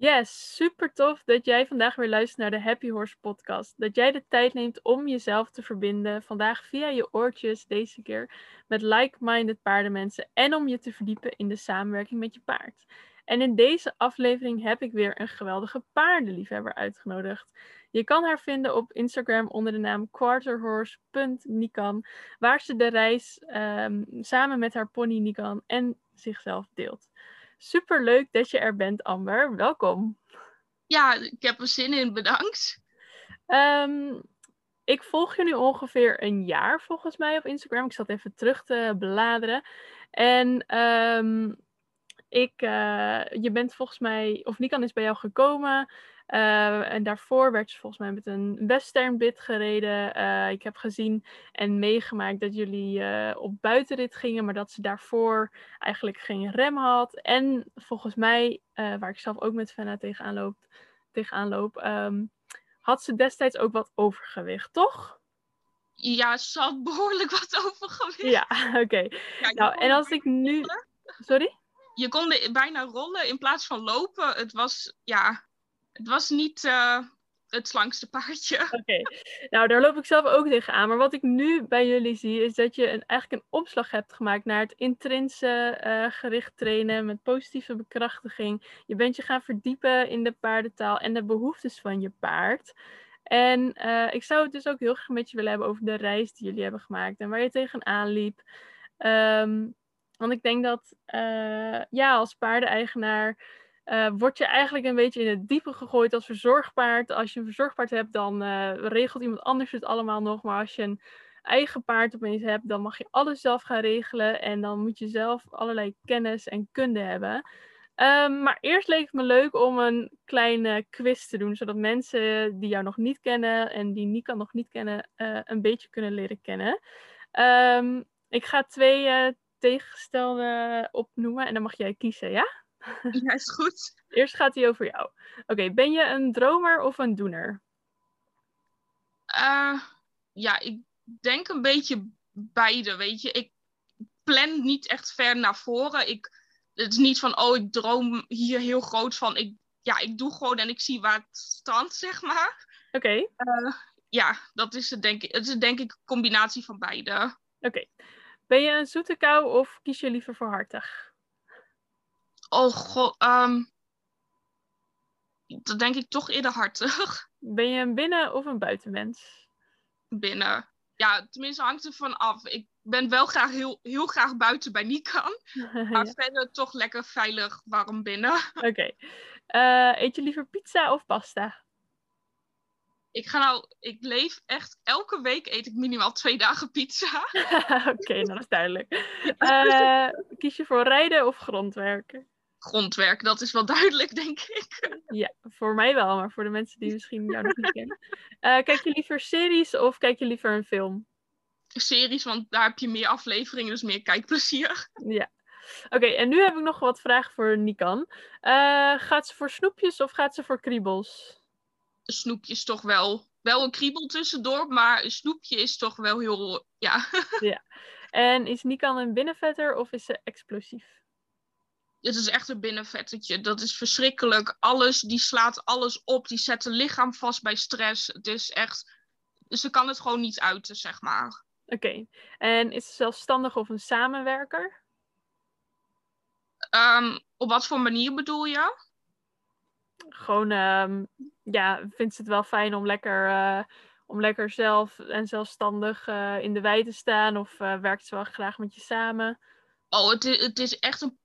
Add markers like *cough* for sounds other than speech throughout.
Yes, super tof dat jij vandaag weer luistert naar de Happy Horse podcast. Dat jij de tijd neemt om jezelf te verbinden, vandaag via je oortjes deze keer, met like-minded paardenmensen en om je te verdiepen in de samenwerking met je paard. En in deze aflevering heb ik weer een geweldige paardenliefhebber uitgenodigd. Je kan haar vinden op Instagram onder de naam quarterhorse.nikan, waar ze de reis ehm, samen met haar pony Nikan en zichzelf deelt. Super leuk dat je er bent, Amber. Welkom. Ja, ik heb er zin in. Bedankt. Ehm, ik volg je nu ongeveer een jaar volgens mij op Instagram. Ik zat even terug te bladeren. En um, ik, uh, je bent volgens mij, of Nikan is bij jou gekomen. Uh, en daarvoor werd ze volgens mij met een western bit gereden. Uh, ik heb gezien en meegemaakt dat jullie op buitenrit gingen, maar dat ze daarvoor eigenlijk geen rem had. En volgens mij, waar ik zelf ook met Fenna tegenaan loop, tegenaan loop um, had ze destijds ook wat overgewicht, toch? Ja, ze had behoorlijk wat overgewicht. Ja, *laughs* oké. Okay. Ja, nou, en als ik nu. Sorry? je kon bijna rollen in plaats van lopen. Het was, ja, het was niet uh, het slankste paardje. Oké, nou daar loop ik zelf ook tegenaan. Maar wat ik nu bij jullie zie, is dat je een, eigenlijk een opslag hebt gemaakt naar het intrinse uh, gericht trainen met positieve bekrachtiging. Je bent je gaan verdiepen in de paardentaal en de behoeftes van je paard. En uh, ik zou het dus ook heel graag met je willen hebben over de reis die jullie hebben gemaakt en waar je tegenaan liep. Um, want ik denk dat ja, als paardeneigenaar uh, word je eigenlijk een beetje in het diepe gegooid als verzorgpaard. Als je een verzorgpaard hebt, dan uh, regelt iemand anders het allemaal nog. Maar als je een eigen paard opeens hebt, dan mag je alles zelf gaan regelen. En dan moet je zelf allerlei kennis en kunde hebben. Um, maar eerst leek het me leuk om een kleine quiz te doen, zodat mensen die jou nog niet kennen en die Nika nog niet kennen, een beetje kunnen leren kennen. Um, ik ga twee tegengestelde opnoemen en dan mag jij kiezen, ja? *laughs* Ja, is goed. Eerst gaat hij over jou. Oké, ben je een dromer of een doener? Uh, ja, ik denk een beetje beide, weet je. Ik plan niet echt ver naar voren. Ik, het is niet van, oh, ik droom hier heel groot van. Ik, ja, ik doe gewoon en ik zie waar het strandt, zeg maar. Oké. Okay. Uh, eh, ja, dat is het denk ik. Het is denk ik een combinatie van beide. Oké. Okay. Ben je een zoete kou of kies je liever voor hartig? Oh god, um, dat denk ik toch eerder hartig. *laughs* Ben je een binnen- of een buitenmens? Binnen. Ja, tenminste hangt er van af. Ik ben wel graag heel, heel graag buiten bij Nikan. *laughs* Maar ja. verder toch lekker veilig warm binnen. *laughs* Oké. Okay. Uh, eh, eet je liever pizza of pasta? ik ga nou, ik leef echt, elke week eet ik minimaal twee dagen pizza. Oké, okay, nou, dat is duidelijk. Uh, kies je voor rijden of grondwerken? Grondwerk, dat is wel duidelijk, denk ik. *laughs* Ja, voor mij wel, maar voor de mensen die misschien jou nog niet kennen. Uh, kijk je liever series of kijk je liever een film? Series, want daar heb je meer afleveringen, dus meer kijkplezier. Ja. Oké, en nu heb ik nog wat vragen voor Nikan. Uh, gaat ze voor snoepjes of gaat ze voor kriebels? snoepjes toch wel, wel een kriebel tussendoor, maar een snoepje is toch wel heel, ja. *laughs* ja. En is Nikan een binnenvetter of is ze explosief? Het is echt een binnenvettertje. Dat is verschrikkelijk. Alles, die slaat alles op. Die zet het lichaam vast bij stress. Het is echt... Ze kan het gewoon niet uiten, zeg maar. Oké. En is ze zelfstandig of een samenwerker? Um, op wat voor manier bedoel je? gewoon, um, ja, vindt ze het wel fijn om lekker, uh, om lekker zelf en zelfstandig uh, in de wei te staan? Of uh, werkt ze wel graag met je samen? Oh, het is, het is echt een.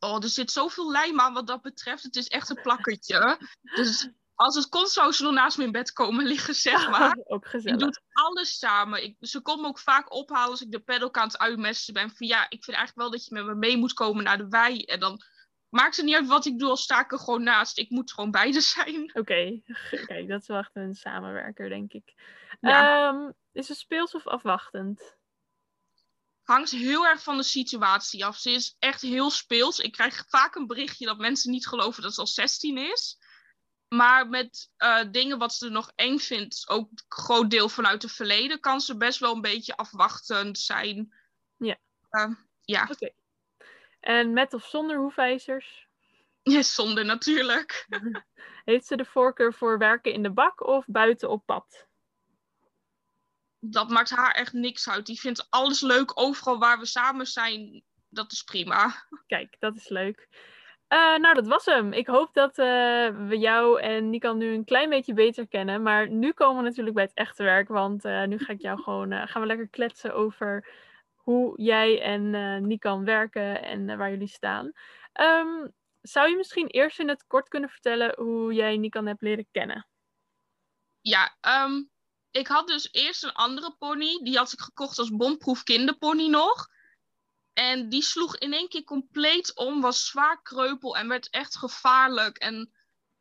Oh, er zit zoveel lijm aan wat dat betreft. Het is echt een plakkertje. dus als het kon, zou ze er naast me in bed komen liggen, zeg *laughs* maar. ook gezellig. Ik doe alles samen. Ik, ze komt me ook vaak ophalen als ik de pedalkant uitmesten ben. Van ja, ik vind eigenlijk wel dat je met me mee moet komen naar de wei. En dan maakt het niet uit wat ik doe, als sta ik er gewoon naast. Ik moet gewoon beide zijn. *laughs* Oké, okay. kijk, dat is wel echt een samenwerker, denk ik. Ja. Um, is ze speels of afwachtend? Hangt heel erg van de situatie af. Ze is echt heel speels. Ik krijg vaak een berichtje dat mensen niet geloven dat ze al 16 is. Maar met uh, dingen wat ze er nog eng vindt, ook een groot deel vanuit het verleden, kan ze best wel een beetje afwachtend zijn. Ja. Uh, ja. Oké. En met of zonder hoefijzers? Ja, zonde natuurlijk. *laughs* Heeft ze de voorkeur voor werken in de bak of buiten op pad? Dat maakt haar echt niks uit. Die vindt alles leuk overal waar we samen zijn. Dat is prima. Kijk, dat is leuk. Uh, nou, dat was hem. Ik hoop dat uh, we jou en Nikan nu een klein beetje beter kennen. Maar nu komen we natuurlijk bij het echte werk. Want uh, nu ga ik jou gewoon, gaan we lekker kletsen over hoe jij en Nikan werken en waar jullie staan. Um, zou je misschien eerst in het kort kunnen vertellen hoe jij Nikan hebt leren kennen? Ja, um, ik had dus eerst een andere pony. Die had ik gekocht als bomproef kinderpony nog. En die sloeg in één keer compleet om, was zwaar kreupel en werd echt gevaarlijk. En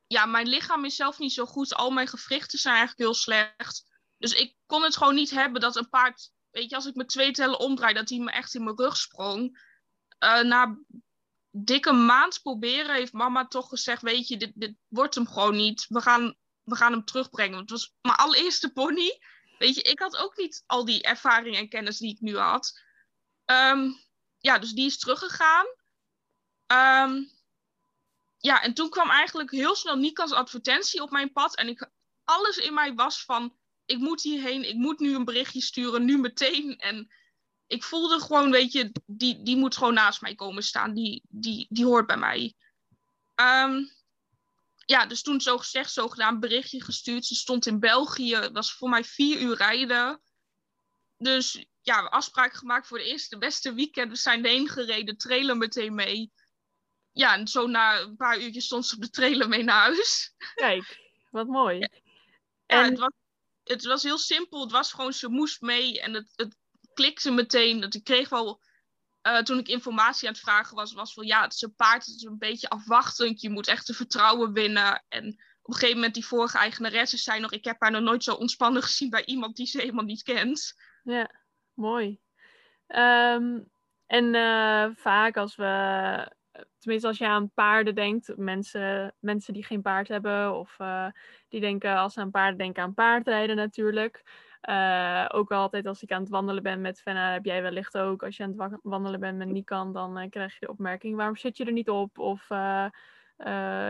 ja, mijn lichaam is zelf niet zo goed. Al mijn gewrichten zijn eigenlijk heel slecht. Dus ik kon het gewoon niet hebben dat een paard, weet je, als ik me twee tellen omdraai, dat hij me echt in mijn rug sprong. Uh, na dikke maand proberen heeft mama toch gezegd, weet je, dit, dit wordt hem gewoon niet. We gaan, we gaan hem terugbrengen. Want het was mijn allereerste pony. Weet je, ik had ook niet al die ervaring en kennis die ik nu had. Um, ja, dus die is teruggegaan. Um, ja, en toen kwam eigenlijk heel snel Nikas advertentie op mijn pad. En ik, alles in mij was van, ik moet hierheen, ik moet nu een berichtje sturen, nu meteen. En ik voelde gewoon, weet je, die, die moet gewoon naast mij komen staan. Die, die, die hoort bij mij. Um, ja, dus toen zo gezegd, zo gedaan, berichtje gestuurd. Ze stond in België, dat was voor mij vier uur rijden. Dus ja, we afspraken gemaakt voor de eerste beste weekend. We zijn erheen gereden, trailer meteen mee. Ja, en zo na een paar uurtjes stond ze op de trailer mee naar huis. Kijk, wat mooi. Ja, en... het, was, het was heel simpel. Het was gewoon, ze moest mee en het, het klikte meteen. Dat ik kreeg wel, uh, toen ik informatie aan het vragen was, was van ja, het is een paard, het is een beetje afwachtend. Je moet echt de vertrouwen winnen. En op een gegeven moment, die vorige eigenaresse zei nog, ik heb haar nog nooit zo ontspannen gezien bij iemand die ze helemaal niet kent. Ja mooi. Um, en uh, vaak als we, tenminste als je aan paarden denkt, mensen, mensen die geen paard hebben of uh, die denken als ze aan paarden denken aan paardrijden natuurlijk. Uh, ook altijd als ik aan het wandelen ben met Fenna, heb jij wellicht ook. Als je aan het wandelen bent met Nikan, dan krijg je de opmerking: waarom zit je er niet op? Of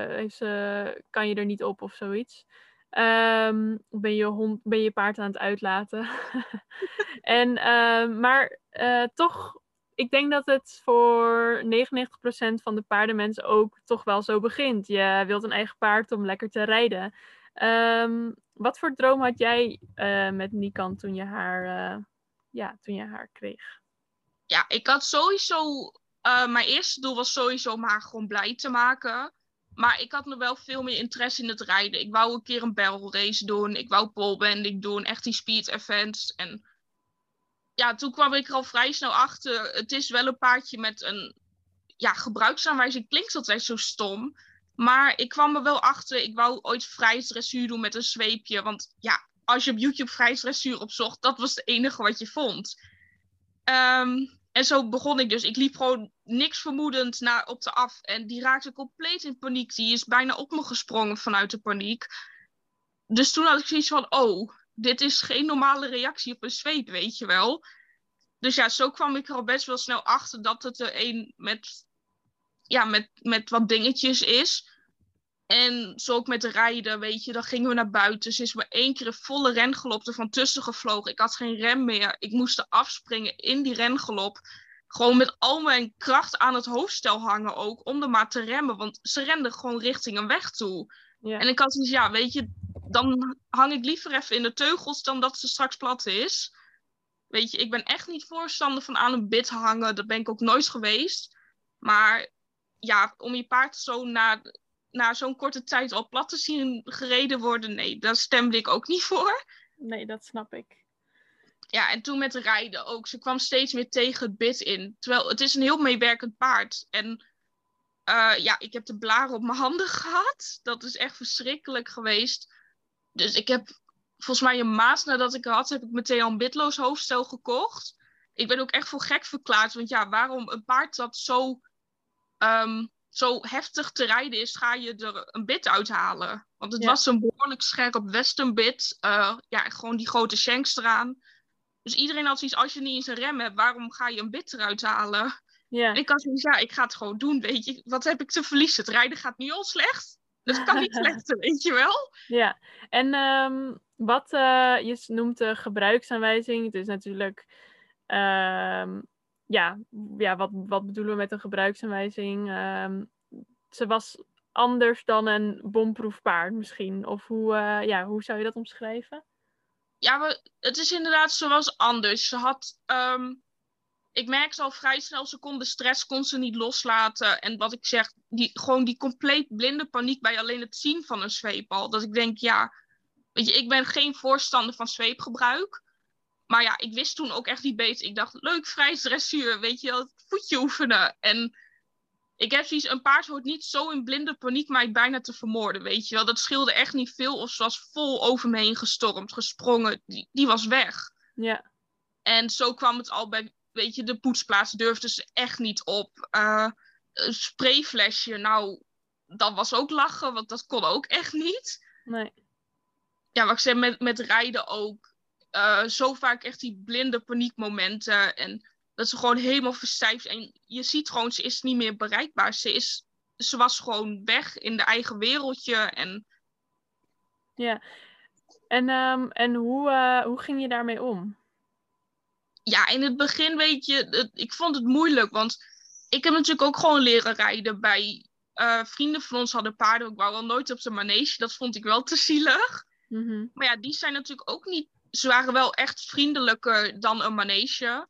heeft ze, kan je er niet op of zoiets. Um, ben, je hond, ben je paard aan het uitlaten. *laughs* en, maar toch, ik denk dat het voor 99% van de paardenmensen ook toch wel zo begint. Je wilt een eigen paard om lekker te rijden. Um, wat voor droom had jij uh, met Nikan toen je haar, ja, toen je haar kreeg? Ja, ik had sowieso. mijn eerste doel was sowieso om haar gewoon blij te maken. Maar ik had nog wel veel meer interesse in het rijden. Ik wou een keer een barrel race doen. Ik wou polebanding doen. Echt die speed events. En ja, toen kwam ik er al vrij snel achter. Het is wel een paardje met een ja, gebruiksaanwijzing. Klinkt altijd zo stom. Maar ik kwam er wel achter. Ik wou ooit vrijheidsdressuur doen met een zweepje. Want ja, als je op YouTube vrijheidsdressuur opzocht, dat was het enige wat je vond. Um, en zo begon ik dus. Ik liep gewoon niks vermoedend naar, op de af. En die raakte compleet in paniek. Die is bijna op me gesprongen vanuit de paniek. Dus toen had ik zoiets van: oh, dit is geen normale reactie op een zweep, weet je wel. Dus ja, zo kwam ik er al best wel snel achter dat het er een met, ja, met, met wat dingetjes is. En zo ook met rijden, weet je, dan gingen we naar buiten. Ze is me één keer een volle rengelop ervan tussen gevlogen. Ik had geen rem meer. Ik moest er afspringen in die rengelop. Gewoon met al mijn kracht aan het hoofdstel hangen ook, om er maar te remmen. Want ze renden gewoon richting een weg toe. Ja. En ik had zoiets, ja, weet je, dan hang ik liever even in de teugels dan dat ze straks plat is. Weet je, ik ben echt niet voorstander van aan een bit hangen. Dat ben ik ook nooit geweest. Maar ja, om je paard zo naar na zo'n korte tijd al plat te zien gereden worden, nee, daar stemde ik ook niet voor. Nee, dat snap ik. Ja, en toen met rijden ook. Ze kwam steeds meer tegen het bit in. Terwijl het is een heel meewerkend paard. En uh, ja, ik heb de blaren op mijn handen gehad. Dat is echt verschrikkelijk geweest. Dus ik heb volgens mij een maand nadat ik had, heb ik meteen al een bitloos hoofdstel gekocht. Ik ben ook echt voor gek verklaard. Want ja, waarom een paard dat zo um, zo heftig te rijden is, ga je er een bit uithalen. Want het was een behoorlijk scherp western bit. Uh, ja, gewoon die grote shanks eraan. Dus iedereen had zoiets, als je niet eens een rem hebt, waarom ga je een bit eruit halen? Ja. Ik had zoiets, ja, ik ga het gewoon doen, weet je. Wat heb ik te verliezen? Het rijden gaat nu al slecht. Dat kan niet *laughs* slechter, weet je wel? Ja, en ehm, wat eh, je noemt de gebruiksaanwijzing. Het is natuurlijk, ehm, ja, ja wat, wat bedoelen we met een gebruiksaanwijzing? Ehm, ze was anders dan een bomproef paard misschien. Of hoe, eh, ja, hoe zou je dat omschrijven? Ja, het is inderdaad, ze was anders. Ze had, ehm, ik merkte al vrij snel, ze kon de stress kon ze niet loslaten. En wat ik zeg, die, gewoon die compleet blinde paniek bij alleen het zien van een zweepbal. Dat ik denk, ja, weet je, ik ben geen voorstander van zweepgebruik. Maar ja, ik wist toen ook echt niet beter. Ik dacht, leuk, vrij dressuur, weet je, het voetje oefenen. En ik heb zoiets, een paard hoort niet zo in blinde paniek mij bijna te vermoorden, weet je wel. Dat scheelde echt niet veel of ze was vol over me heen gestormd, gesprongen. Die, die was weg. Ja. En zo kwam het al bij, weet je, de poetsplaats durfde ze echt niet op. Uh, een sprayflesje, nou, dat was ook lachen, want dat kon ook echt niet. Nee. Ja, wat ik zei, met, met rijden ook. Uh, zo vaak echt die blinde paniekmomenten. En dat ze gewoon helemaal verstijfd. En je ziet gewoon, ze is niet meer bereikbaar. Ze, is, ze was gewoon weg in de eigen wereldje. En... Ja, en, um, en hoe, uh, hoe ging je daarmee om? Ja, in het begin weet je, het, ik vond het moeilijk. Want ik heb natuurlijk ook gewoon leren rijden bij uh, vrienden van ons hadden paarden. Ik wou wel nooit op de manege. Dat vond ik wel te zielig. Mm -hmm. Maar ja, die zijn natuurlijk ook niet. Ze waren wel echt vriendelijker dan een manege.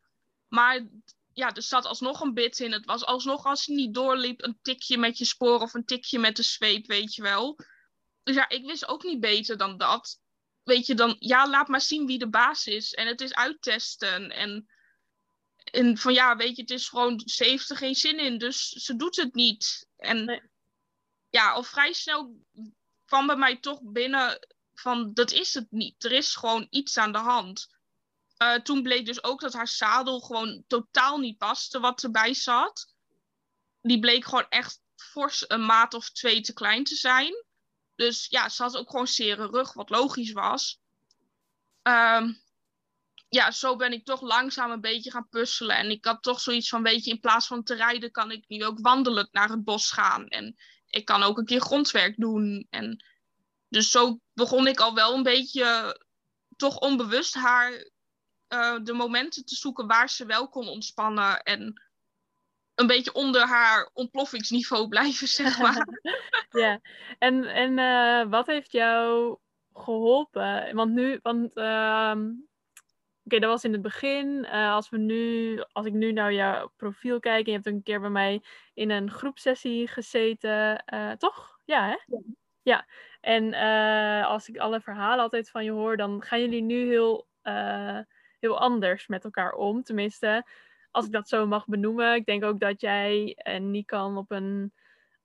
Maar ja, er zat alsnog een bit in. Het was alsnog als je niet doorliep een tikje met je spoor of een tikje met de zweep, weet je wel. Dus ja, ik wist ook niet beter dan dat. Weet je, dan ja, laat maar zien wie de baas is. En het is uittesten. En, en van ja, weet je, het is gewoon, ze heeft er geen zin in, dus ze doet het niet. En Nee. ja, al vrij snel kwam bij mij toch binnen van dat is het niet. Er is gewoon iets aan de hand. Uh, toen bleek dus ook dat haar zadel gewoon totaal niet paste wat erbij zat. Die bleek gewoon echt fors een maat of twee te klein te zijn. Dus ja, ze had ook gewoon zere rug, wat logisch was. Um, ja, zo ben ik toch langzaam een beetje gaan puzzelen. En ik had toch zoiets van, weet je, in plaats van te rijden kan ik nu ook wandelend naar het bos gaan. En ik kan ook een keer grondwerk doen. En dus zo begon ik al wel een beetje, toch onbewust haar uh, de momenten te zoeken waar ze wel kon ontspannen en een beetje onder haar ontploffingsniveau *laughs* blijven, zeg maar. *laughs* ja, en, en uh, wat heeft jou geholpen? Want nu, want uh, oké, okay, dat was in het begin. Uh, als we nu, als ik nu naar jouw profiel kijk, en je hebt een keer bij mij in een groepsessie gezeten, toch? Ja, hè? Ja. ja. En als ik alle verhalen altijd van je hoor, dan gaan jullie nu heel uh, heel anders met elkaar om. Tenminste, als ik dat zo mag benoemen. Ik denk ook dat jij en Nikan op een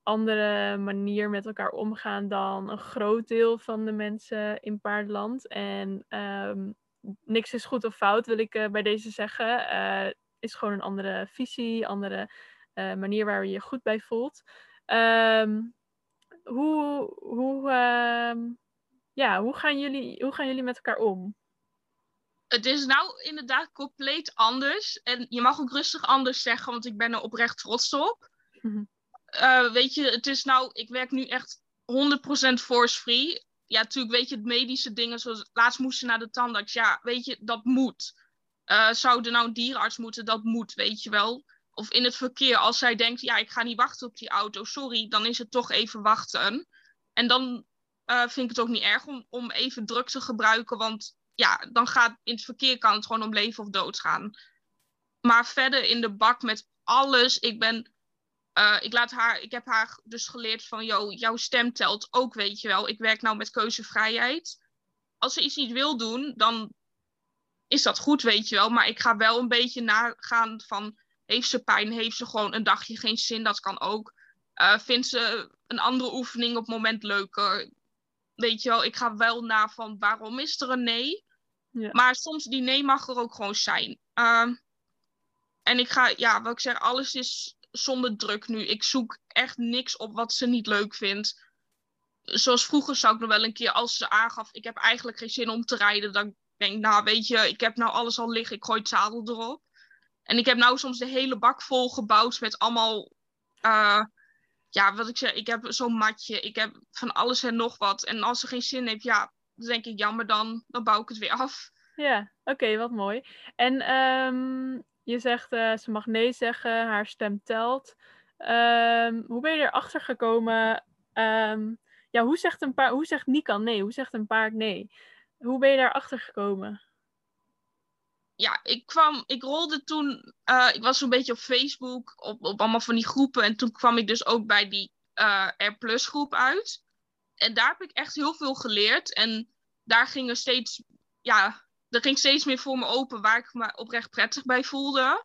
andere manier met elkaar omgaan dan een groot deel van de mensen in paardland. En um, niks is goed of fout, wil ik uh, bij deze zeggen. Uh, is gewoon een andere visie, andere manier waar je je goed bij voelt. Um, hoe, hoe, ja, hoe, gaan jullie, hoe gaan jullie met elkaar om? het is nou inderdaad compleet anders. En je mag ook rustig anders zeggen, want ik ben er oprecht trots op. Mm-hmm. Uh, weet je, het is nou, ik werk nu echt 100% force-free. Ja, natuurlijk weet je, het medische dingen, zoals laatst moesten naar de tandarts. Ja, weet je, dat moet. Uh, zou er nou een dierenarts moeten, dat moet, weet je wel. Of in het verkeer, als zij denkt, ja, ik ga niet wachten op die auto, sorry, dan is het toch even wachten. En dan uh, vind ik het ook niet erg om, om even druk te gebruiken, want ja, dan gaat in het verkeer kan het gewoon om leven of dood gaan. Maar verder in de bak met alles. Ik ben. Uh, ik, laat haar, ik heb haar dus geleerd van, yo, jouw stem telt ook, weet je wel. Ik werk nou met keuzevrijheid. Als ze iets niet wil doen, dan is dat goed, weet je wel. Maar ik ga wel een beetje nagaan van, heeft ze pijn? Heeft ze gewoon een dagje geen zin? Dat kan ook. Uh, vindt ze een andere oefening op het moment leuker? Weet je wel, ik ga wel na van, waarom is er een nee? Ja. Maar soms die nee mag er ook gewoon zijn. Uh, en ik ga, ja, wat ik zeg, alles is zonder druk nu. Ik zoek echt niks op wat ze niet leuk vindt. Zoals vroeger zou ik nog wel een keer, als ze aangaf, ik heb eigenlijk geen zin om te rijden, dan denk ik, nou weet je, ik heb nou alles al liggen, ik gooi het zadel erop. En ik heb nou soms de hele bak vol gebouwd met allemaal, uh, ja, wat ik zeg, ik heb zo'n matje, ik heb van alles en nog wat. En als ze geen zin heeft, ja, dan denk ik, jammer dan, dan bouw ik het weer af. Ja, oké, wat mooi. En um, je zegt, uh, ze mag nee zeggen, haar stem telt. Um, hoe ben je erachter gekomen? Um, ja, hoe zegt een paard, hoe zegt Nikan nee? Hoe zegt een paard nee? Hoe ben je daarachter gekomen? Ja, ik kwam, ik rolde toen, uh, ik was zo'n beetje op Facebook, op, op allemaal van die groepen. En toen kwam ik dus ook bij die uh, R Plus groep uit. En daar heb ik echt heel veel geleerd. En daar gingen steeds, ja, er ging steeds meer voor me open waar ik me oprecht prettig bij voelde.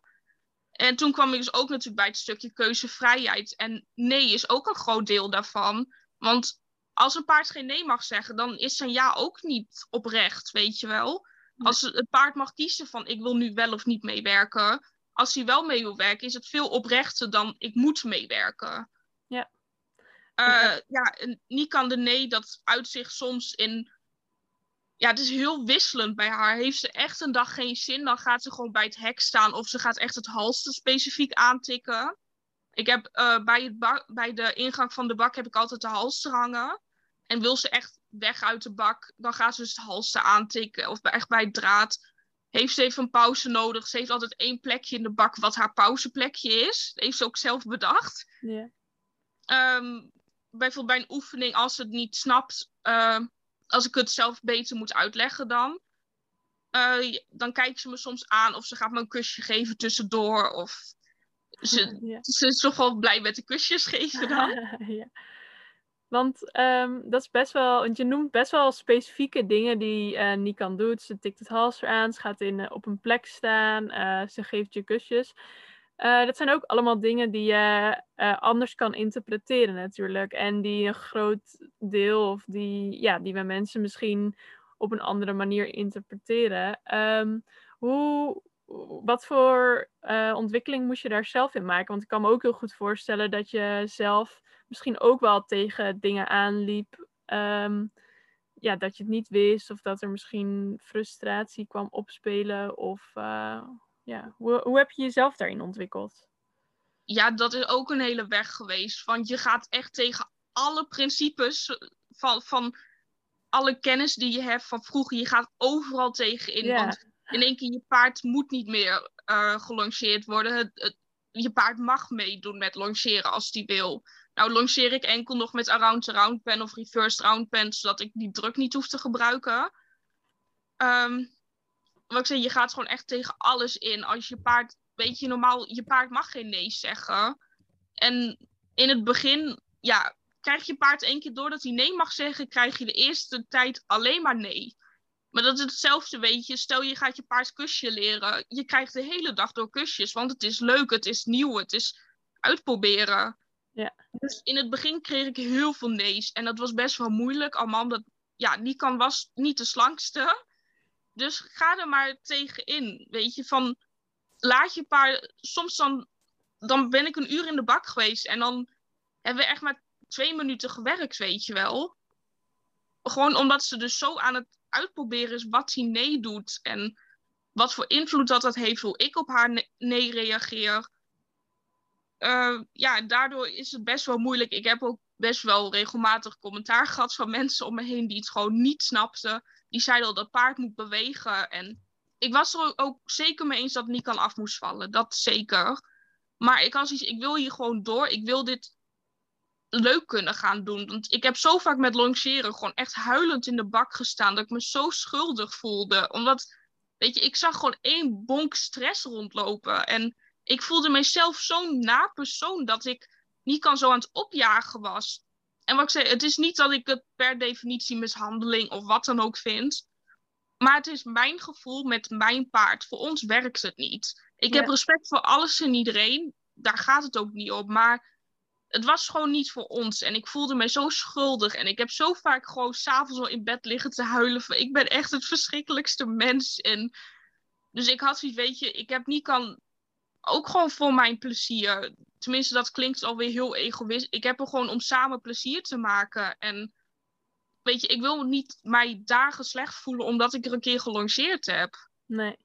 En toen kwam ik dus ook natuurlijk bij het stukje keuzevrijheid. En nee is ook een groot deel daarvan. Want als een paard geen nee mag zeggen, dan is zijn ja ook niet oprecht, weet je wel. Als het paard mag kiezen van ik wil nu wel of niet meewerken. Als hij wel mee wil werken, is het veel oprechter dan ik moet meewerken. Ja. Uh, ja, niet kan de nee, dat uitzicht soms in ja, het is heel wisselend bij haar. Heeft ze echt een dag geen zin, dan gaat ze gewoon bij het hek staan of ze gaat echt het halster specifiek aantikken. Ik heb uh, bij, het bij de ingang van de bak heb ik altijd de halster hangen. En wil ze echt weg uit de bak, dan gaat ze dus het halster aantikken. Of echt bij het draad. Heeft ze even een pauze nodig? Ze heeft altijd één plekje in de bak wat haar pauzeplekje is. Dat heeft ze ook zelf bedacht. Yeah. Um, bijvoorbeeld bij een oefening, als ze het niet snapt, uh, als ik het zelf beter moet uitleggen dan. Uh, dan kijkt ze me soms aan of ze gaat me een kusje geven tussendoor. Of ze, ja. ze is toch wel blij met de kusjes geven dan. *laughs* ja. Want um, dat is best wel, want je noemt best wel specifieke dingen die uh, Nikan doet. Ze tikt het hals eraan, ze gaat in, uh, op een plek staan, uh, ze geeft je kusjes. dat zijn ook allemaal dingen die je anders kan interpreteren natuurlijk. En die een groot deel, of die, ja, die we mensen misschien op een andere manier interpreteren. Um, hoe, wat voor ontwikkeling moest je daar zelf in maken? Want ik kan me ook heel goed voorstellen dat je zelf misschien ook wel tegen dingen aanliep. Um, ja, dat je het niet wist of dat er misschien frustratie kwam opspelen. Of uh, ja, hoe, hoe heb je jezelf daarin ontwikkeld? Ja, dat is ook een hele weg geweest. Want je gaat echt tegen alle principes van, van alle kennis die je hebt van vroeger. Je gaat overal tegenin. Ja. Want in één keer je paard moet niet meer uh, gelongeerd worden. Het, het, je paard mag meedoen met longeren als die wil. Nou longeer ik enkel nog met around the round pen of reversed round pen, zodat ik die druk niet hoef te gebruiken. Um, ik zeg, je gaat gewoon echt tegen alles in. Als je paard, weet je, normaal, je paard mag geen nee zeggen. En in het begin, ja, krijg je paard één keer door dat hij nee mag zeggen, krijg je de eerste tijd alleen maar nee. Maar dat is hetzelfde, weet je. Stel je gaat je paard kusje leren. Je krijgt de hele dag door kusjes, want het is leuk, het is nieuw, het is uitproberen. Ja. Dus in het begin kreeg ik heel veel nee's. En dat was best wel moeilijk. Allemaal omdat, ja, Nikan was niet de slankste. Dus ga er maar tegenin. Weet je, van laat je paar. Soms dan, dan ben ik een uur in de bak geweest. En dan hebben we echt maar twee minuten gewerkt, weet je wel. Gewoon omdat ze dus zo aan het uitproberen is wat hij nee doet. En wat voor invloed dat dat heeft, hoe ik op haar nee reageer uh, ja, daardoor is het best wel moeilijk. Ik heb ook best wel regelmatig commentaar gehad van mensen om me heen die het gewoon niet snapten. Die zeiden al dat paard moet bewegen. En ik was er ook zeker mee eens dat het niet kan af moest vallen. Dat zeker. Maar ik had iets, ik wil hier gewoon door. Ik wil dit leuk kunnen gaan doen. Want ik heb zo vaak met longeren gewoon echt huilend in de bak gestaan. Dat ik me zo schuldig voelde. Omdat, weet je, ik zag gewoon één bonk stress rondlopen. En ik voelde mezelf zo'n na persoon dat ik niet kan zo aan het opjagen was. En wat ik zei, het is niet dat ik het per definitie mishandeling of wat dan ook vind. Maar het is mijn gevoel met mijn paard. Voor ons werkt het niet. Ik heb respect voor alles en iedereen. Daar gaat het ook niet om. Maar het was gewoon niet voor ons. En ik voelde me zo schuldig. En ik heb zo vaak gewoon s'avonds al in bed liggen te huilen. Van, ik ben echt het verschrikkelijkste mens. En dus ik had zoiets, weet je, ik heb niet kan ook gewoon voor mijn plezier. Tenminste, dat klinkt alweer heel egoïst. Ik heb er gewoon om samen plezier te maken. En weet je, ik wil niet mij dagen slecht voelen omdat ik er een keer gelongeerd heb. Nee,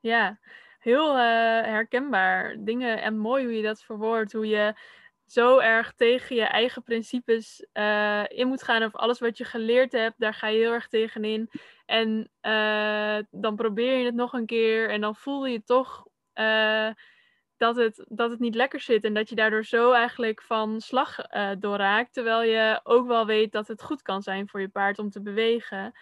ja. heel herkenbaar. Dingen en mooi hoe je dat verwoordt. Hoe je zo erg tegen je eigen principes in moet gaan. Of alles wat je geleerd hebt, daar ga je heel erg tegenin. En dan probeer je het nog een keer. En dan voel je toch dat het, dat het niet lekker zit en dat je daardoor zo eigenlijk van slag uh, doorraakt. Terwijl je ook wel weet dat het goed kan zijn voor je paard om te bewegen.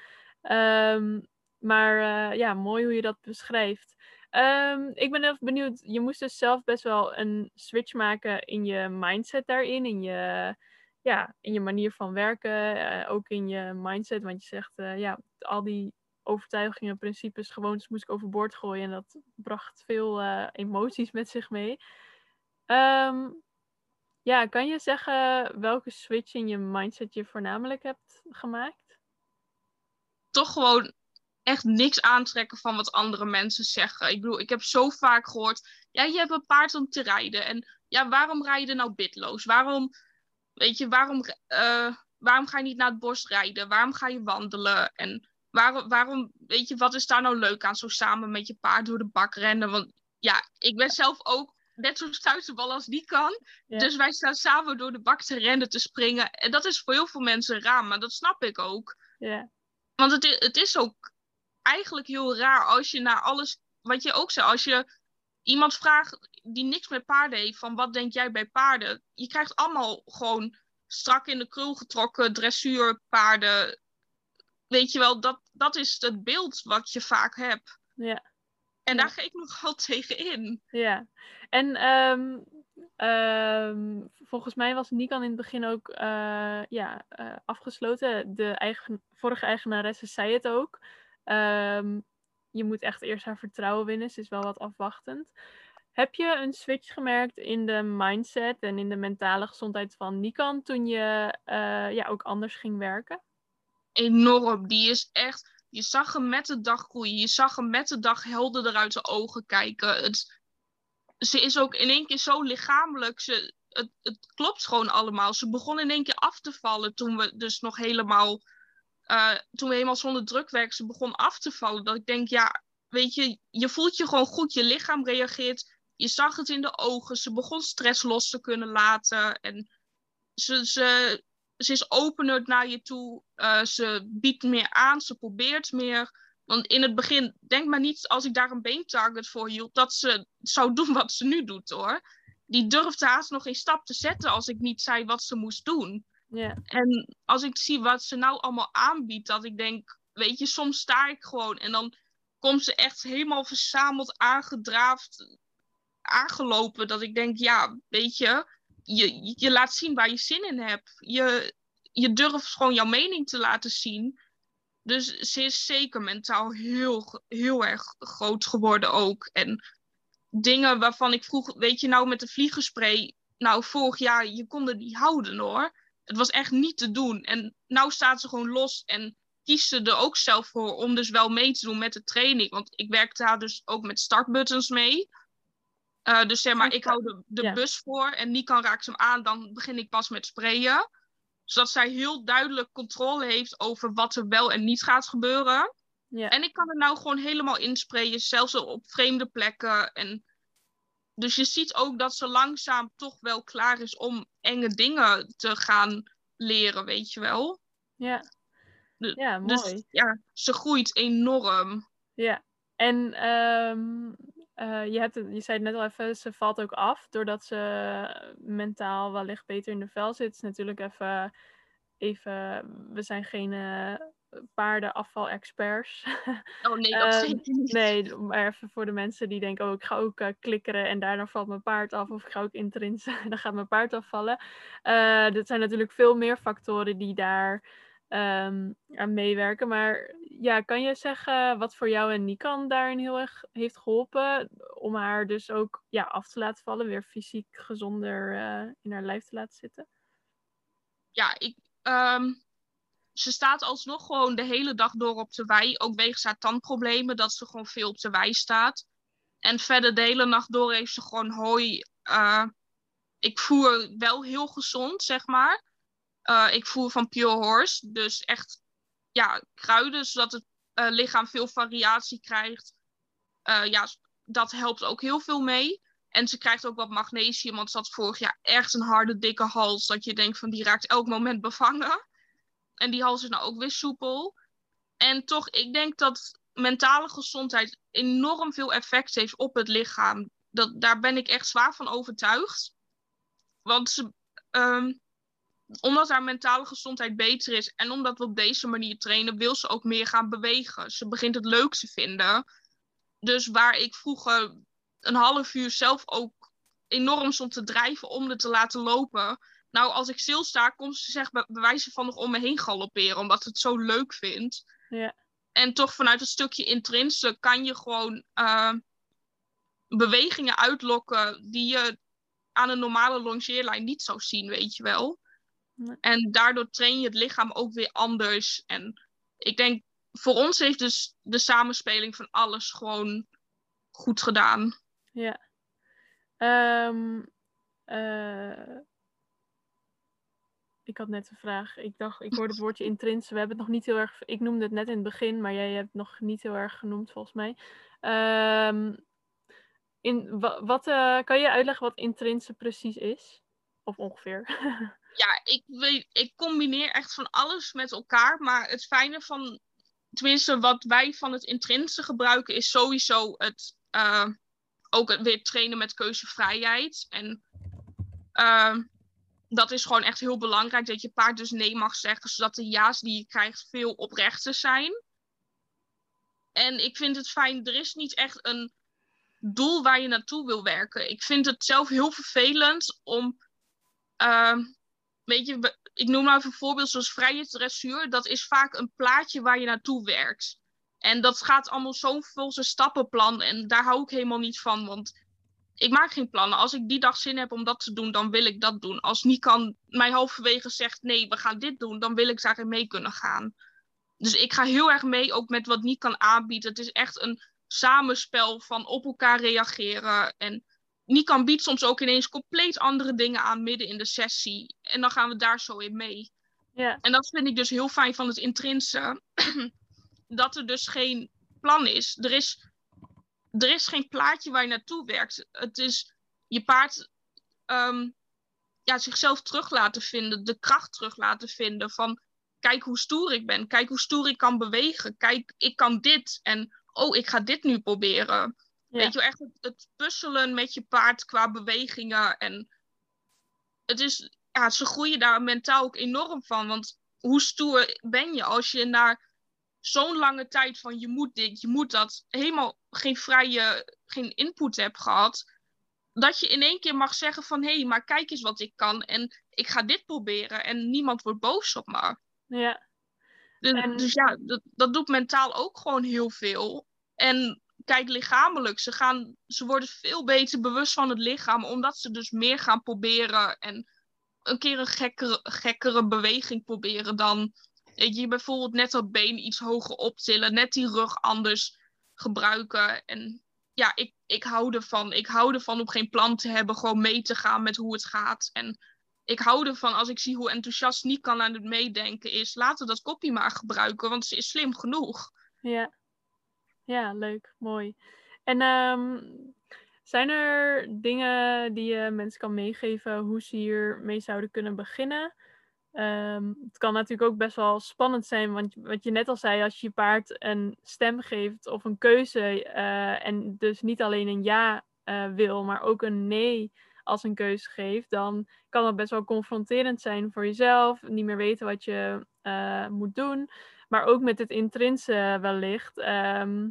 Ehm, maar uh, ja, mooi hoe je dat beschrijft. Um, ik ben even benieuwd, je moest dus zelf best wel een switch maken in je mindset daarin, in je, ja, in je manier van werken, uh, ook in je mindset. Want je zegt, ja, al die overtuigingen, principes, gewoontes moest ik overboord gooien. En dat bracht veel uh, emoties met zich mee. Um, ja, kan je zeggen welke switch in je mindset je voornamelijk hebt gemaakt? Toch gewoon echt niks aantrekken van wat andere mensen zeggen. Ik bedoel, ik heb zo vaak gehoord, ja, je hebt een paard om te rijden. En ja, waarom rij je nou bitloos? Waarom, weet je, waarom, uh, waarom ga je niet naar het bos rijden? Waarom ga je wandelen? En waarom, waarom, weet je, wat is daar nou leuk aan zo samen met je paard door de bak rennen? Want ja, ik ben zelf ook net zo stuiterbal als die kan. Dus wij staan samen door de bak te rennen, te springen. En dat is voor heel veel mensen raar, maar dat snap ik ook. Ja. Want het, het is ook eigenlijk heel raar als je naar alles, wat je ook zei, als je iemand vraagt die niks met paarden heeft, van wat denk jij bij paarden? Je krijgt allemaal gewoon strak in de krul getrokken dressuurpaarden, weet je wel, dat, dat is het beeld wat je vaak hebt. Ja. En daar ga ik nogal *laughs* tegen in. Ja. En um, um, volgens mij was Nikan in het begin ook uh, ja, uh, afgesloten. De eigen, vorige eigenaresse zei het ook. Um, je moet echt eerst haar vertrouwen winnen. Ze is wel wat afwachtend. Heb je een switch gemerkt in de mindset en in de mentale gezondheid van Nikan toen je uh, ja, ook anders ging werken? Enorm. Die is echt. Je zag hem met de dag groeien. Je zag hem met de dag helderder uit zijn ogen kijken. Het, ze is ook in één keer zo lichamelijk. Ze, het, het klopt gewoon allemaal. Ze begon in één keer af te vallen toen we dus nog helemaal. Uh, toen we helemaal zonder druk werken, ze begon af te vallen. Dat ik denk, ja, weet je, je voelt je gewoon goed. Je lichaam reageert. Je zag het in de ogen. Ze begon stress los te kunnen laten. En ze, ze, ze is opener naar je toe. Uh, ze biedt meer aan, ze probeert meer. Want in het begin, denk maar niet als ik daar een beentarget voor hield, dat ze zou *laughs* doen wat ze nu doet hoor. Die durfde haast nog geen stap te zetten als ik niet zei wat ze moest doen. Yeah. En als ik zie wat ze nou allemaal aanbiedt, dat ik denk, weet je, soms sta ik gewoon en dan komt ze echt helemaal verzameld, aangedraafd, aangelopen. Dat ik denk, ja, weet je, je, je laat zien waar je zin in hebt. Je, je durft gewoon jouw mening te laten zien. Dus ze is zeker mentaal heel, heel erg groot geworden ook. En dingen waarvan ik vroeg, weet je nou met de vliegenspray, nou vorig jaar, je kon er niet houden hoor. Het was echt niet te doen. En nou staat ze gewoon los en kiest ze er ook zelf voor om dus wel mee te doen met de training. Want ik werkte daar dus ook met startbuttons mee. Uh, dus zeg maar, ik hou de, de ja. bus voor en Nikan raakt hem aan, dan begin ik pas met sprayen. Zodat zij heel duidelijk controle heeft over wat er wel en niet gaat gebeuren. Ja. En ik kan er nou gewoon helemaal insprayen, zelfs op vreemde plekken. En dus je ziet ook dat ze langzaam toch wel klaar is om enge dingen te gaan leren, weet je wel. Ja, ja mooi. Dus ja, ze groeit enorm. Ja, en um, uh, je, hebt je zei het net al even, ze valt ook af doordat ze mentaal wellicht beter in de vel zit. Is natuurlijk even, even we zijn geen uh, paardenafval-experts. Oh nee, dat uh, *laughs* zeker niet. Nee, maar even voor de mensen die denken, oh ik ga ook klikkeren en daarna valt mijn paard af. Of ik ga ook intrinsen *laughs* en dan gaat mijn paard afvallen. dat zijn natuurlijk veel meer factoren die daar um, aan meewerken. Maar ja, kan je zeggen wat voor jou en Nikan daarin heel erg heeft geholpen? Om haar dus ook ja, af te laten vallen, weer fysiek gezonder uh, in haar lijf te laten zitten? Ja, ik, um, ze staat alsnog gewoon de hele dag door op de wei. Ook wegens haar tandproblemen, dat ze gewoon veel op de wei staat. En verder de hele nacht door heeft ze gewoon hooi. Uh, ik voer wel heel gezond, zeg maar. Uh, ik voer van Pure Horse, dus echt ja, kruiden, zodat het uh, lichaam veel variatie krijgt. Uh, ja, dat helpt ook heel veel mee. En ze krijgt ook wat magnesium, want ze had vorig jaar echt een harde, dikke hals. Dat je denkt van die raakt elk moment bevangen. En die hals is nou ook weer soepel. En toch, ik denk dat mentale gezondheid enorm veel effect heeft op het lichaam. Dat, daar ben ik echt zwaar van overtuigd. Want ze, ehm, omdat haar mentale gezondheid beter is en omdat we op deze manier trainen, wil ze ook meer gaan bewegen. Ze begint het leuk te vinden. Dus waar ik vroeger een half uur zelf ook enorm stond te drijven om het te laten lopen. Nou, als ik stilsta, komt ze zeg bij wijze van nog om me heen galopperen, omdat het zo leuk vindt. Ja. En toch vanuit het stukje intrinse kan je gewoon uh, bewegingen uitlokken die je aan een normale longeerlijn niet zou zien, weet je wel. En daardoor train je het lichaam ook weer anders. En ik denk, voor ons heeft dus de samenspeling van alles gewoon goed gedaan. Ja. Ehm, eh, ik had net een vraag. Ik dacht, ik hoorde het woordje intrins. We hebben het nog niet heel erg. Ik noemde het net in het begin, maar jij hebt het nog niet heel erg genoemd volgens mij. Ehm, in, wa- wat, eh, kan je uitleggen wat intrinse precies is? Of ongeveer? *laughs* Ja, ik, weet, ik combineer echt van alles met elkaar. Maar het fijne van, tenminste wat wij van het intrinse gebruiken, is sowieso het eh, ook het weer trainen met keuzevrijheid. En eh, dat is gewoon echt heel belangrijk dat je paard dus nee mag zeggen, zodat de ja's die je krijgt veel oprechter zijn. En ik vind het fijn, er is niet echt een doel waar je naartoe wil werken. Ik vind het zelf heel vervelend om, uh, weet je, ik noem nou even een voorbeeld zoals vrije dressuur. Dat is vaak een plaatje waar je naartoe werkt. En dat gaat allemaal zo vol zijn stappenplan en daar hou ik helemaal niet van, want ik maak geen plannen. Als ik die dag zin heb om dat te doen, dan wil ik dat doen. Als Nikan mij halverwege zegt, nee, we gaan dit doen, dan wil ik daarin mee kunnen gaan. Dus ik ga heel erg mee, ook met wat Nikan aanbiedt. Het is echt een samenspel van op elkaar reageren. En Nikan biedt soms ook ineens compleet andere dingen aan midden in de sessie. En dan gaan we daar zo in mee. ja, En dat vind ik dus heel fijn van het intrinse. *clears throat* dat er dus geen plan is. Er is, er is geen plaatje waar je naartoe werkt. Het is je paard ehm, ja, zichzelf terug laten vinden. De kracht terug laten vinden. Van kijk hoe stoer ik ben. Kijk hoe stoer ik kan bewegen. Kijk, ik kan dit. En oh, ik ga dit nu proberen. Ja. Weet je echt het, het puzzelen met je paard qua bewegingen. En het is, ja, ze groeien daar mentaal ook enorm van. Want hoe stoer ben je als je na zo'n lange tijd van je moet dit, je moet dat, helemaal geen vrije, geen input hebt gehad. Dat je in één keer mag zeggen van, hé, hey, maar kijk eens wat ik kan. En ik ga dit proberen en niemand wordt boos op me. ja, Dus, En- dus ja, dat, dat doet mentaal ook gewoon heel veel. En kijk, lichamelijk, ze, gaan, ze worden veel beter bewust van het lichaam, omdat ze dus meer gaan proberen en een keer een gekkere, gekkere beweging proberen dan, je, bijvoorbeeld net dat been iets hoger optillen, net die rug anders gebruiken. En ja, ik, ik hou ervan. Ik hou ervan om geen plan te hebben, gewoon mee te gaan met hoe het gaat. En ik hou ervan als ik zie hoe enthousiast Nikan aan het meedenken is. Laten we dat kopie maar gebruiken, want ze is slim genoeg. ja. Ja, leuk, mooi. En ehm, zijn er dingen die je mensen kan meegeven hoe ze hiermee zouden kunnen beginnen? Ehm, het kan natuurlijk ook best wel spannend zijn, want wat je net al zei, als je je paard een stem geeft of een keuze eh, en dus niet alleen een ja eh, wil, maar ook een nee als een keuze geeft, dan kan dat best wel confronterend zijn voor jezelf, niet meer weten wat je eh, moet doen. Maar ook met het intrinse wellicht. Ehm,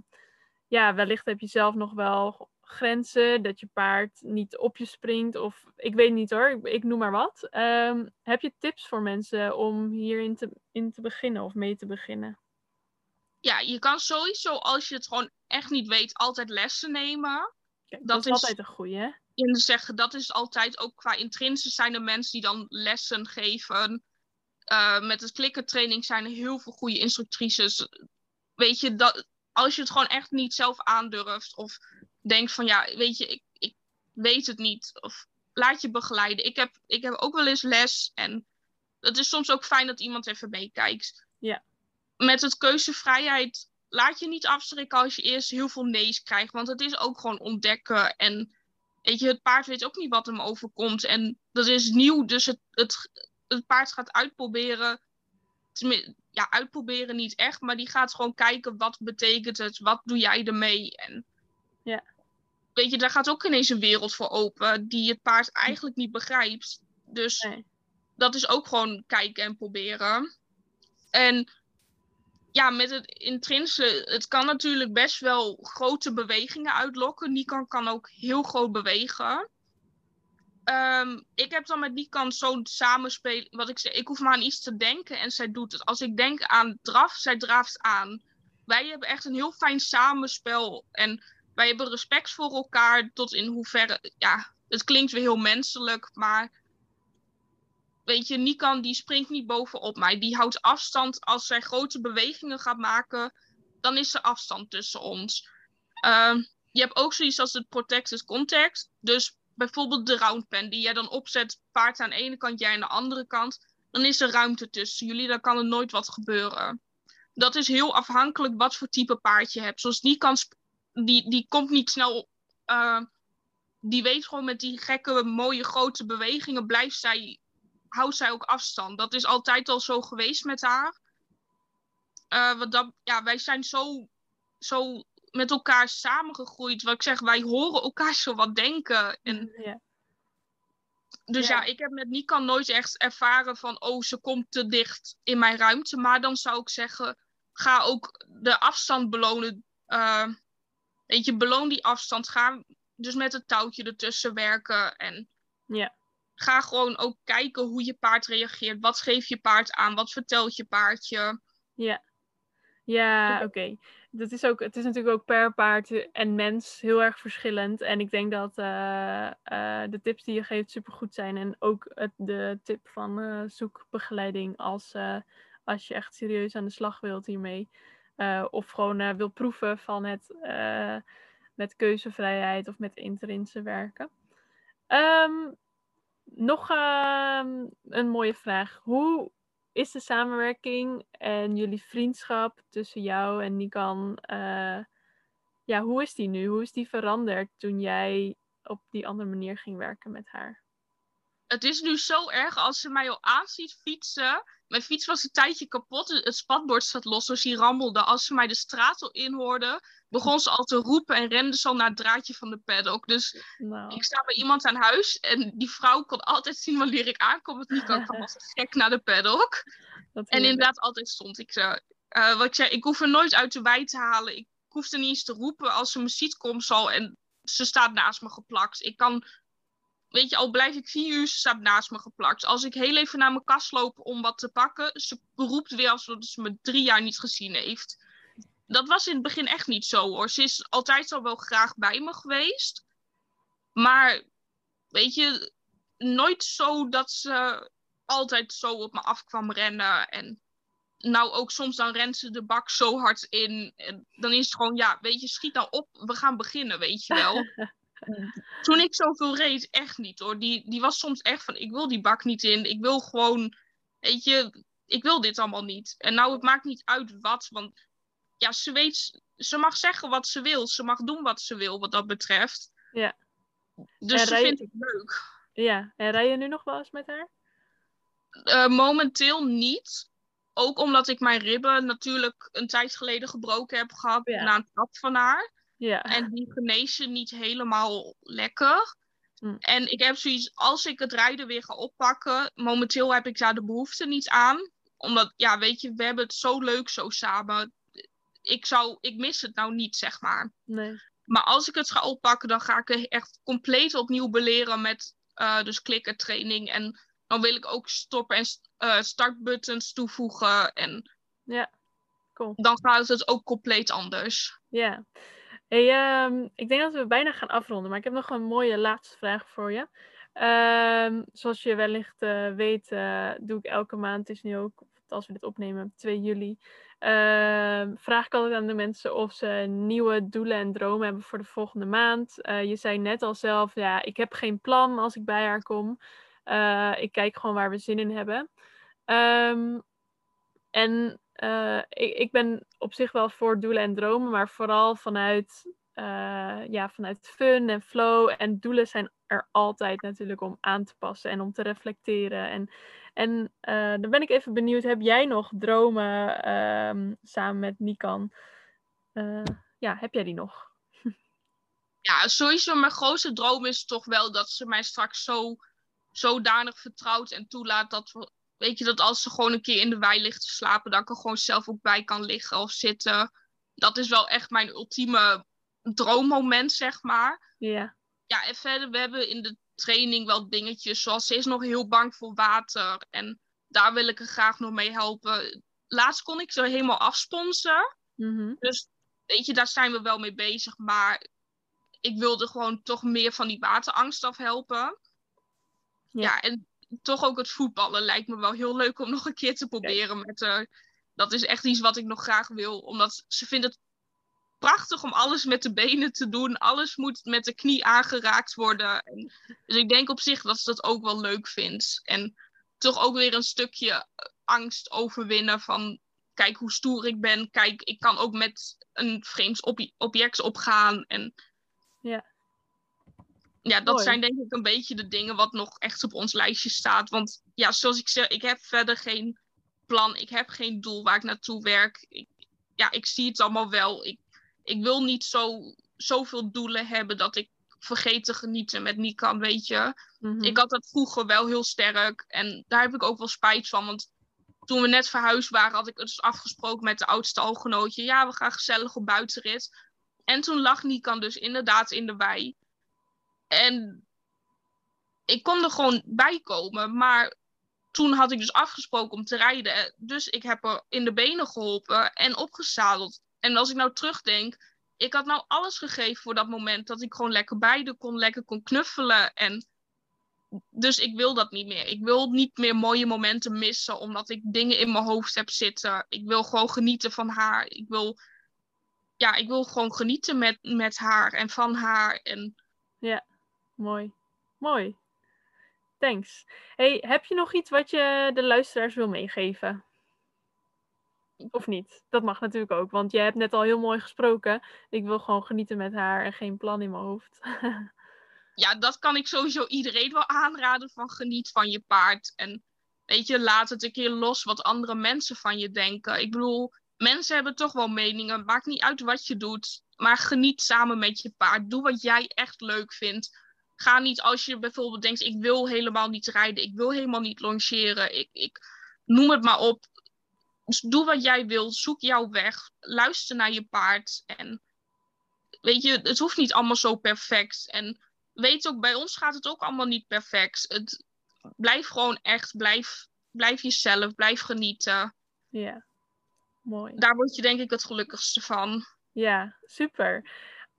ja, wellicht heb je zelf nog wel grenzen, dat je paard niet op je springt of ik weet niet hoor, ik, ik noem maar wat. Ehm, heb je tips voor mensen om hierin te, in te beginnen of mee te beginnen? Ja, je kan sowieso, als je het gewoon echt niet weet, altijd lessen nemen. Kijk, dat, Dat is altijd een goeie, hè? En zeggen, dat is altijd ook qua intrinse zijn er mensen die dan lessen geven. Eh, met het klikkertraining zijn er heel veel goede instructrices. Weet je, dat, als je het gewoon echt niet zelf aandurft of denkt van ja, weet je, ik, ik weet het niet. Of laat je begeleiden. Ik heb, ik heb ook wel eens les en het is soms ook fijn dat iemand even meekijkt. Ja. Met het keuzevrijheid laat je niet afschrikken als je eerst heel veel nee's krijgt. Want het is ook gewoon ontdekken. En weet je, het paard weet ook niet wat hem overkomt. En dat is nieuw, dus het, het, het paard gaat uitproberen. Ja, uitproberen niet echt, maar die gaat gewoon kijken wat betekent het, wat doe jij ermee. En ja. weet je, daar gaat ook ineens een wereld voor open die het paard eigenlijk niet begrijpt. Dus Nee. dat is ook gewoon kijken en proberen. En ja, met het intrinse, het kan natuurlijk best wel grote bewegingen uitlokken. Nikan kan ook heel groot bewegen. Ehm, ik heb dan met Nikan zo'n samenspel. Wat ik ik hoef maar aan iets te denken en zij doet het. Als ik denk aan draf, zij draaft aan. Wij hebben echt een heel fijn samenspel. En wij hebben respect voor elkaar tot in hoeverre. Ja, het klinkt weer heel menselijk, maar weet je, Nikan die springt niet bovenop mij. Die houdt afstand. Als zij grote bewegingen gaat maken, dan is er afstand tussen ons. Ehm, je hebt ook zoiets als het protected contact. Dus bijvoorbeeld de round pen die jij dan opzet, paard aan de ene kant, jij aan de andere kant. Dan is er ruimte tussen jullie, dan kan er nooit wat gebeuren. Dat is heel afhankelijk wat voor type paard je hebt. Zoals Nikan, sp- die, die komt niet snel... eh, die weet gewoon met die gekke, mooie, grote bewegingen blijft zij houdt zij ook afstand. Dat is altijd al zo geweest met haar. Eh, dat, ja, wij zijn zo, zo met elkaar samengegroeid. Wat ik zeg, wij horen elkaar zo wat denken. En, Ja. dus Ja. ja. ik heb met Nikan nooit echt ervaren van... oh, ze komt te dicht in mijn ruimte. Maar dan zou ik zeggen, ga ook de afstand belonen. Eh, weet je, beloon die afstand. Ga dus met het touwtje ertussen werken. En Ja. ga gewoon ook kijken hoe je paard reageert. Wat geeft je paard aan? Wat vertelt je paardje? Ja, ja oké. Dat is ook, het is natuurlijk ook per paard en mens heel erg verschillend. En ik denk dat eh, eh, de tips die je geeft supergoed zijn. En ook het, de tip van eh, zoek begeleiding als, als je echt serieus aan de slag wilt hiermee. Of gewoon wil proeven van het met keuzevrijheid of met intrinse werken. Ehm, nog ehm, een mooie vraag. Hoe is de samenwerking en jullie vriendschap tussen jou en Nikan, eh, ja, hoe is die nu? Hoe is die veranderd toen jij op die andere manier ging werken met haar? Het is nu zo erg als ze mij al aanziet fietsen. Mijn fiets was een tijdje kapot. Het spatbord zat los, dus die rammelde. Als ze mij de straat al in hoorde, begon ze al te roepen en rende ze al naar het draadje van de paddock. Dus Nou, ik sta bij iemand aan huis en die vrouw kon altijd zien wanneer ik aankom. Want Nico kwam *laughs* als een gek naar de paddock. dat En inderdaad, altijd stond ik ze. eh, wat ik zei, ik hoef er nooit uit de wei te halen. Ik hoef er niet eens te roepen als ze me ziet, komt ze al en ze staat naast me geplakt. Ik kan, weet je, al blijf ik vier uur, ze naast me geplakt. Als ik heel even naar mijn kast loop om wat te pakken, ze roept weer alsof ze me drie jaar niet gezien heeft. Dat was in het begin echt niet zo hoor. Ze is altijd al wel graag bij me geweest. Maar, weet je, nooit zo dat ze altijd zo op me af kwam rennen. En nou ook soms dan rent ze de bak zo hard in. En dan is het gewoon, ja, weet je, schiet nou op, we gaan beginnen, weet je wel. *laughs* *laughs* Toen ik zoveel reed, echt niet hoor. Die, die was soms echt van, ik wil die bak niet in. Ik wil gewoon, weet je, ik wil dit allemaal niet. En nou, het maakt niet uit wat, want ja, ze weet, ze mag zeggen wat ze wil. Ze mag doen wat ze wil, wat dat betreft. Ja. Dus En ze rij- vindt het leuk. Ja, en rij je nu nog wel eens met haar? Eh, momenteel niet. Ook omdat ik mijn ribben natuurlijk een tijd geleden gebroken heb gehad Ja. na een trap van haar. Ja. En die genezen niet helemaal lekker. Hm. En ik heb zoiets, als ik het rijden weer ga oppakken, momenteel heb ik daar de behoefte niet aan. Omdat, ja, weet je, we hebben het zo leuk zo samen. Ik, zou, ik mis het nou niet, zeg maar. Nee. Maar als ik het ga oppakken, dan ga ik het echt compleet opnieuw beleren met eh, dus klikkertraining. En dan wil ik ook stoppen en eh, startbuttons toevoegen. En Ja, cool. dan gaat het ook compleet anders. Ja. Hey, ehm, ik denk dat we bijna gaan afronden, maar ik heb nog een mooie laatste vraag voor je. Ehm, zoals je wellicht eh, weet, eh, doe ik elke maand, het is nu ook, als we dit opnemen, 2 juli, ehm, vraag ik altijd aan de mensen of ze nieuwe doelen en dromen hebben voor de volgende maand. Eh, je zei net al zelf, ja, ik heb geen plan als ik bij haar kom. Ik kijk gewoon waar we zin in hebben. En eh, ik, ik ben op zich wel voor doelen en dromen, maar vooral vanuit, ja, vanuit fun en flow. En doelen zijn er altijd natuurlijk om aan te passen en om te reflecteren. En, en dan ben ik even benieuwd, heb jij nog dromen ehm, samen met Nikan? ja, heb jij die nog? *laughs* ja, sowieso mijn grootste droom is toch wel dat ze mij straks zo zodanig vertrouwt en toelaat dat we, weet je, dat als ze gewoon een keer in de wei ligt te slapen, dat ik er gewoon zelf ook bij kan liggen of zitten. Dat is wel echt mijn ultieme droommoment, zeg maar. Ja. Ja, en verder, we hebben in de training wel dingetjes, zoals ze is nog heel bang voor water en daar wil ik er graag nog mee helpen. Laatst kon ik ze helemaal afsponsen. Mm Dus weet je, daar zijn we wel mee bezig. Maar ik wilde gewoon toch meer van die waterangst afhelpen. Ja. ja, en toch ook het voetballen lijkt me wel heel leuk om nog een keer te proberen met haar. Dat is echt iets wat ik nog graag wil. Omdat ze vindt het prachtig om alles met de benen te doen. Alles moet met de knie aangeraakt worden. En, dus ik denk op zich dat ze dat ook wel leuk vindt. En toch ook weer een stukje angst overwinnen van... Kijk hoe stoer ik ben. Kijk, ik kan ook met een vreemd object opgaan. En ja. Ja, dat zijn denk ik een beetje de dingen wat nog echt op ons lijstje staat. Want ja, zoals ik zeg, ik heb verder geen plan. Ik heb geen doel waar ik naartoe werk. Ik, ja, ik zie het allemaal wel. Ik, ik wil niet zo, zoveel doelen hebben dat ik vergeet te genieten met Nikan, weet je. Mhm. Ik had dat vroeger wel heel sterk. En daar heb ik ook wel spijt van. Want toen we net verhuisd waren, had ik het dus afgesproken met de oudste algenootje. Ja, we gaan gezellig op buitenrit. En toen lag Nikan dus inderdaad in de wei. En ik kon er gewoon bij komen. Maar toen had ik dus afgesproken om te rijden. Dus ik heb er in de benen geholpen en opgezadeld. En als ik nou terugdenk, ik had nou alles gegeven voor dat moment dat ik gewoon lekker beide kon, lekker kon knuffelen. En dus ik wil dat niet meer. Ik wil niet meer mooie momenten missen, omdat ik dingen in mijn hoofd heb zitten. Ik wil gewoon genieten van haar. Ik wil ja, ik wil gewoon genieten met, met haar en van haar. En... Ja, mooi. Mooi. Thanks. Hey, heb je nog iets wat je de luisteraars wil meegeven? Of niet? Dat mag natuurlijk ook, want jij hebt net al heel mooi gesproken. Ik wil gewoon genieten met haar en geen plan in mijn hoofd. *laughs* ja, dat kan ik sowieso iedereen wel aanraden van geniet van je paard. En weet je, laat het een keer los wat andere mensen van je denken. Ik bedoel, mensen hebben toch wel meningen. Maakt niet uit wat je doet. Maar geniet samen met je paard. Doe wat jij echt leuk vindt. Ga niet als je bijvoorbeeld denkt: ik wil helemaal niet rijden. Ik wil helemaal niet longeren. Ik, ik noem het maar op. Dus doe wat jij wil. Zoek jouw weg. Luister naar je paard. En weet je, het hoeft niet allemaal zo perfect. En weet ook, bij ons gaat het ook allemaal niet perfect. Het, blijf gewoon echt. Blijf, blijf jezelf. Blijf genieten. Ja. Mooi. Daar word je denk ik het gelukkigste van. Ja, super.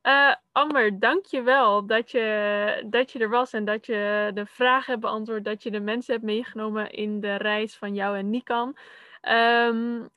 Uh, Amber, dank je wel dat je, dat je er was en dat je de vragen hebt beantwoord, dat je de mensen hebt meegenomen in de reis van jou en Nikan. Um,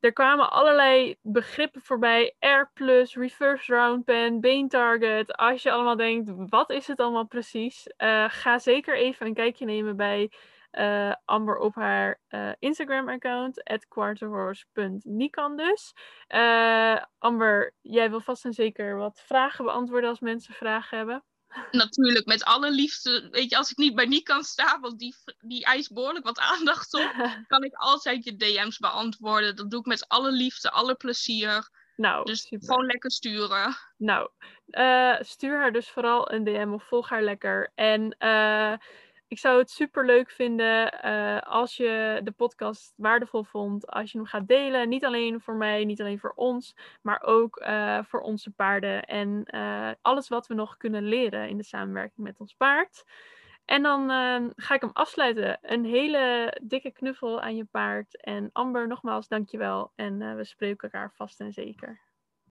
er kwamen allerlei begrippen voorbij. R+, reverse round pen, bane target. Als je allemaal denkt, wat is het allemaal precies? Uh, ga zeker even een kijkje nemen bij uh, Amber op haar uh, Instagram-account, quarterhorse.nikan dus. Uh, Amber, jij wil vast en zeker wat vragen beantwoorden als mensen vragen hebben. Natuurlijk, met alle liefde. Weet je, als ik niet bij Nikan sta, want die, die eist behoorlijk wat aandacht op, *laughs* kan ik altijd je DM's beantwoorden. Dat doe ik met alle liefde, alle plezier. Nou, dus gewoon lekker sturen. Nou, stuur haar dus vooral een DM of volg haar lekker. En ik zou het super leuk vinden uh, als je de podcast waardevol vond. Als je hem gaat delen. Niet alleen voor mij, niet alleen voor ons. Maar ook uh, voor onze paarden. En uh, alles wat we nog kunnen leren in de samenwerking met ons paard. En dan ga ik hem afsluiten. Een hele dikke knuffel aan je paard. En Amber, nogmaals dankjewel. En we spreken elkaar vast en zeker.